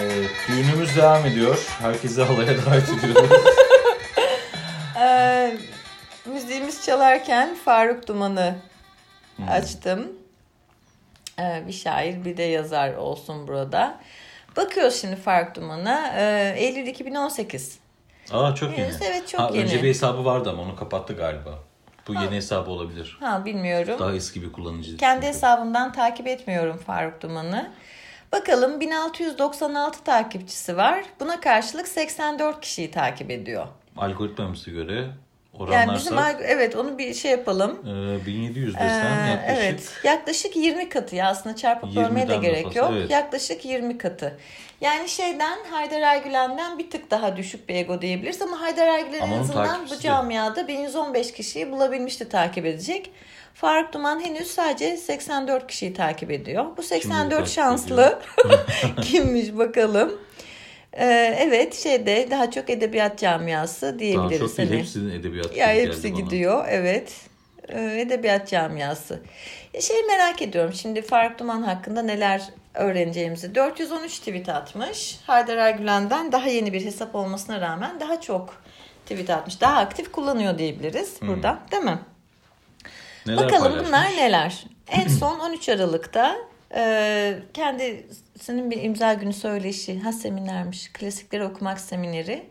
Evet, düğünümüz devam ediyor. Herkesi halaya davet ediyoruz. Ee, müziğimiz çalarken Faruk Duman'ı açtım. Ee, bir şair bir de yazar olsun burada. Bakıyoruz şimdi Faruk Duman'a. Ee, Eylül 2018. Aa çok yeni. Evet, çok ha, yeni. Önce bir hesabı vardı ama onu kapattı galiba. Bu yeni hesabı olabilir. Ha bilmiyorum. Daha eski bir kullanıcı. Kendi çünkü. hesabımdan takip etmiyorum Faruk Duman'ı. Bakalım 1696 takipçisi var. Buna karşılık 84 kişiyi takip ediyor. Algoritmamıza göre Yani bizim evet onu bir şey yapalım. e, 1700 desem Ee, yaklaşık. Evet yaklaşık 20 katı ya aslında çarpıp 20'den bölmeye de gerek fazla, yok. evet. Yaklaşık 20 katı. Yani şeyden Haydar Ergülen'den bir tık daha düşük bir ego diyebiliriz ama Haydar Ergülen Ama en azından bu camiada 1115 kişiyi bulabilmişti takip edecek. Faruk Duman henüz sadece 84 kişiyi takip ediyor. Bu 84 takip şanslı kimmiş bakalım. Ee, evet şeyde daha çok edebiyat camiası Daha diyebiliriz. çok değil Hani. hepsinin edebiyat Ya hepsi geldi bana. gidiyor evet. Ee, Edebiyat camiası. Şey merak ediyorum şimdi Faruk Duman hakkında neler öğreneceğimizi. 413 tweet atmış. Haydar Ergülen'den daha yeni bir hesap olmasına rağmen daha çok tweet atmış. Daha aktif kullanıyor diyebiliriz burada değil mi? Neler Bakalım paylaşmış? bunlar neler. En son 13 Aralık'ta e, kendisinin bir imza günü söyleşi, ha seminermiş, klasikleri okumak semineri.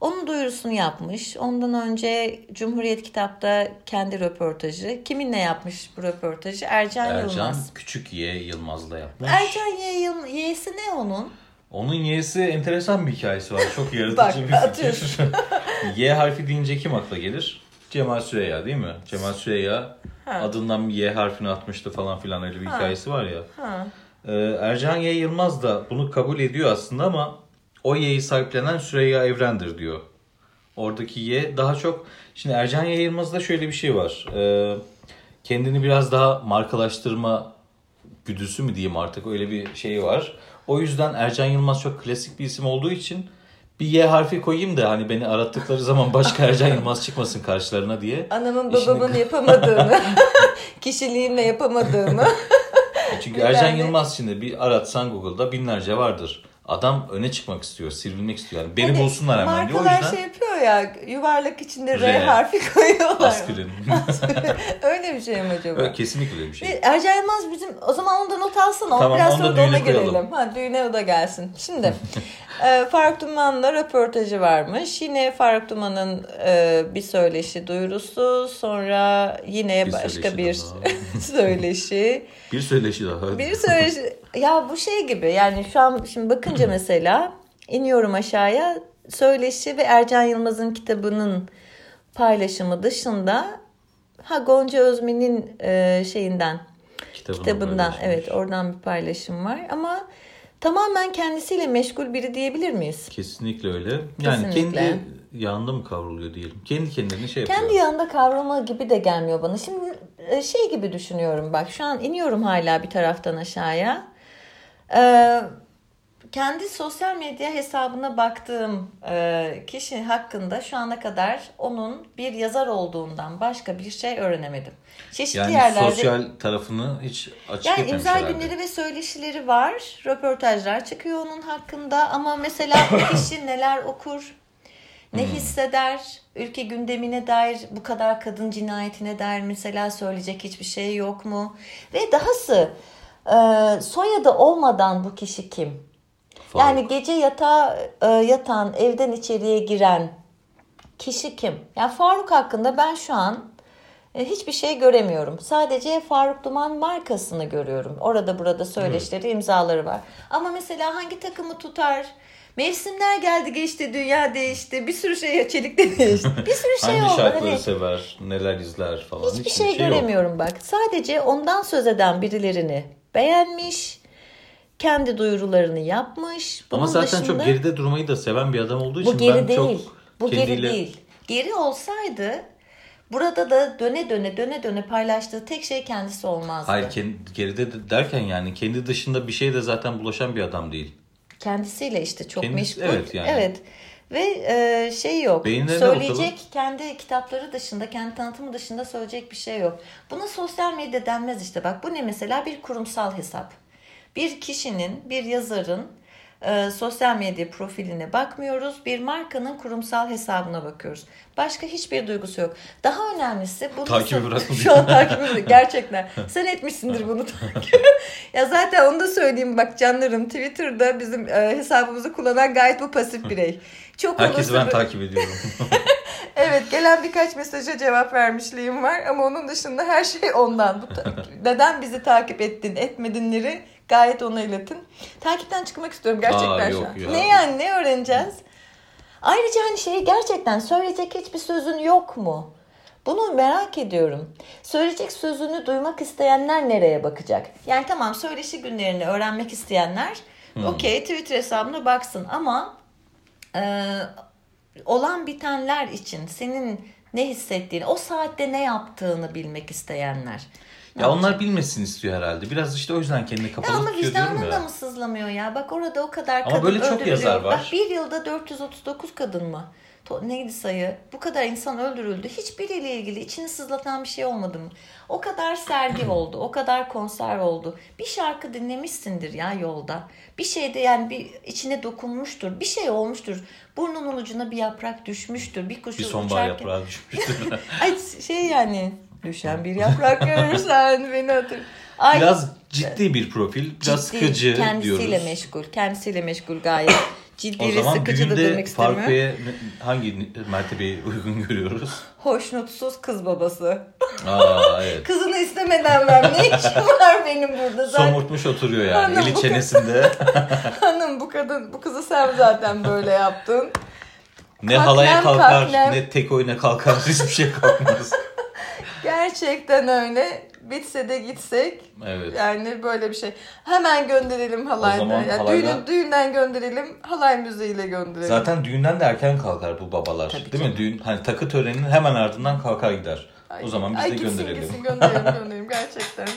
Onun duyurusunu yapmış. Ondan önce Cumhuriyet Kitap'ta kendi röportajı. Kiminle yapmış bu röportajı? Ercan, Ercan Yılmaz. Küçük Y Yılmaz'la yapmış. Ercan Y. Yıl- Y'si ne onun? Onun Y'si enteresan bir hikayesi var. Çok yaratıcı Bak, bir fikir. y harfi deyince kim akla gelir? Cemal Süreyya değil mi? Cemal Süreyya Ha. adından bir Y harfini atmıştı falan filan öyle bir hikayesi var ya. Ha. Ee, Ercan Y Yılmaz da bunu kabul ediyor aslında ama o Y'yi sahiplenen Süreyya Evren'dir diyor. Oradaki Y daha çok... Şimdi Ercan Y Yılmaz'da şöyle bir şey var. Ee, kendini biraz daha markalaştırma güdüsü mü diyeyim artık öyle bir şey var. O yüzden Ercan Yılmaz çok klasik bir isim olduğu için bir Y harfi koyayım da hani beni arattıkları zaman başka Ercan Yılmaz çıkmasın karşılarına diye. Anamın İşini- babamın yapamadığını, kişiliğimle yapamadığımı. Çünkü Bir Ercan Yılmaz şimdi bir aratsan Google'da binlerce vardır. Adam öne çıkmak istiyor, sivrilmek istiyor. Yani beni Hani bulsunlar hemen diyor. O yüzden şey yapıyor ya yuvarlak içinde R, R. harfi koyuyorlar. aspirin. öyle bir şey mi acaba? Evet, Kesinlikle öyle bir şey. Ercan Yılmaz bizim o zaman onu da not alsana. Tamam, Biraz sonra da ona koyalım. girelim. Ha, düğüne o da gelsin. Şimdi e, Faruk Duman'la röportajı varmış. Yine Faruk Duman'ın e, bir söyleşi duyurusu. Sonra yine Bir başka bir daha. söyleşi. Bir söyleşi daha. Bir söyleşi. Ya bu şey gibi yani şu an şimdi bakınca mesela iniyorum aşağıya söyleşi ve Ercan Yılmaz'ın kitabının paylaşımı dışında ha Gonca Özmen'in e, şeyinden Kitabını kitabından evet oradan bir paylaşım var ama tamamen kendisiyle meşgul biri diyebilir miyiz? Kesinlikle öyle. Yani Kesinlikle. kendi yağında mı kavruluyor diyelim. Kendi kendine şey yapıyor. Kendi yanında kavrama gibi de gelmiyor bana. Şimdi e, şey gibi düşünüyorum bak şu an iniyorum hala bir taraftan aşağıya. Ee, kendi sosyal medya hesabına baktığım e, kişi hakkında şu ana kadar onun bir yazar olduğundan başka bir şey öğrenemedim. Çeşitli Yani yerlerde sosyal tarafını hiç açık yani imza herhalde. günleri ve söyleşileri var. Röportajlar çıkıyor onun hakkında ama mesela bu kişi neler okur, ne Hmm. hisseder, ülke gündemine dair bu kadar kadın cinayetine dair mesela söyleyecek hiçbir şey yok mu? Ve dahası e, soyadı olmadan bu kişi kim? Faruk. Yani gece yatağa e, yatan, evden içeriye giren kişi kim? Yani Faruk hakkında ben şu an e, hiçbir şey göremiyorum. Sadece Faruk Duman markasını görüyorum. Orada burada söyleşileri, imzaları var. Ama mesela hangi takımı tutar? Mevsimler geldi geçti, dünya değişti. Bir sürü şey çelikte değişti. Bir sürü şey Hangi oldu. şarkıları Hani sever, neler izler falan. hiçbir şey, göremiyorum bak. Sadece ondan söz eden birilerini beğenmiş. Kendi duyurularını yapmış. Ama Bunun zaten dışında- çok geride durmayı da seven bir adam olduğu için bu geri ben değil. çok Bu geri kendiyle... değil. Geri olsaydı burada da döne döne döne döne paylaştığı tek şey kendisi olmazdı. Hayır kendi, geride de- derken yani kendi dışında bir şeye de zaten bulaşan bir adam değil. Kendisiyle işte çok Kendisi- meşgul. evet yani. Evet. Ve e, şey yok. Beyinlerine söyleyecek bakalım. kendi kitapları dışında, kendi tanıtımı dışında söyleyecek bir şey yok. Buna sosyal medya denmez işte. Bak bu ne mesela bir kurumsal hesap. Bir kişinin, bir yazarın e, sosyal medya profiline bakmıyoruz. Bir markanın kurumsal hesabına bakıyoruz. Başka hiçbir duygusu yok. Daha önemlisi bunu Takibi bırakmadı. Şu an takibi gerçekten. Sen etmişsindir bunu takip. ya zaten onu da söyleyeyim bak canlarım Twitter'da bizim e, hesabımızı kullanan gayet bu pasif birey. Çok Herkesi ben takip ediyorum. Evet gelen birkaç mesaja cevap vermişliğim var ama onun dışında her şey ondan. Bu ta- neden bizi takip ettin etmedinleri gayet ona iletin. Takipten çıkmak istiyorum gerçekten Aa, şu an. ya. Ne yani ne öğreneceğiz? Ayrıca hani şeyi gerçekten söyleyecek hiçbir sözün yok mu? Bunu merak ediyorum. Söyleyecek sözünü duymak isteyenler nereye bakacak? Yani tamam söyleşi günlerini öğrenmek isteyenler okey Twitter hesabına baksın ama e, olan bitenler için senin ne hissettiğini, o saatte ne yaptığını bilmek isteyenler. Ya onlar bilmesin istiyor herhalde. Biraz işte o yüzden kendini Ya kapalı ama tutuyor diyorum vicdanın da ya. mı sızlamıyor ya? Bak orada o kadar Ama kadın böyle çok öldürülüyor. yazar var. Bak bir yılda 439 kadın mı? Neydi sayı? Bu kadar insan öldürüldü. Hiçbiriyle ilgili içini sızlatan bir şey olmadı mı? O kadar sergi oldu. O kadar konser oldu. Bir şarkı dinlemişsindir ya yolda. Bir şeyde yani bir içine dokunmuştur. Bir şey olmuştur. Burnunun ucuna bir yaprak düşmüştür. Bir kuşu Bir sonbahar uçarken- yaprağı düşmüştür. Ay şey yani düşen bir yaprak görürsen beni hatır. Ay, biraz ciddi bir profil. Biraz ciddi, sıkıcı kendisiyle diyoruz. meşgul. Kendisiyle meşgul gayet. Ciddi O ve zaman sıkıcı da demek istemiyorum. Faruk'a hangi mertebeyi uygun görüyoruz? Hoşnutsuz kız babası. Aa evet. Kızını istemeden ben ne işim var benim burada zaten. Somurtmuş oturuyor yani. Anam, Eli bu çenesinde. Hanım bu kadın bu kızı sen zaten böyle yaptın. ne Kalk halaya kalkar, kalk nem. ne tek oyuna kalkar. Hiçbir şey kalkmaz. Gerçekten öyle. Bitse de gitsek. Evet. Yani böyle bir şey. Hemen gönderelim halayda. Yani halayda- düğünü, düğünden gönderelim. Halay müziğiyle gönderelim. Zaten düğünden de erken kalkar bu babalar. Tabii Değil ki. mi? Düğün hani takı töreninin hemen ardından kalkar gider. Ay- o zaman biz ay de gitsin, gönderelim. Gitsin gönderelim gönderelim gerçekten.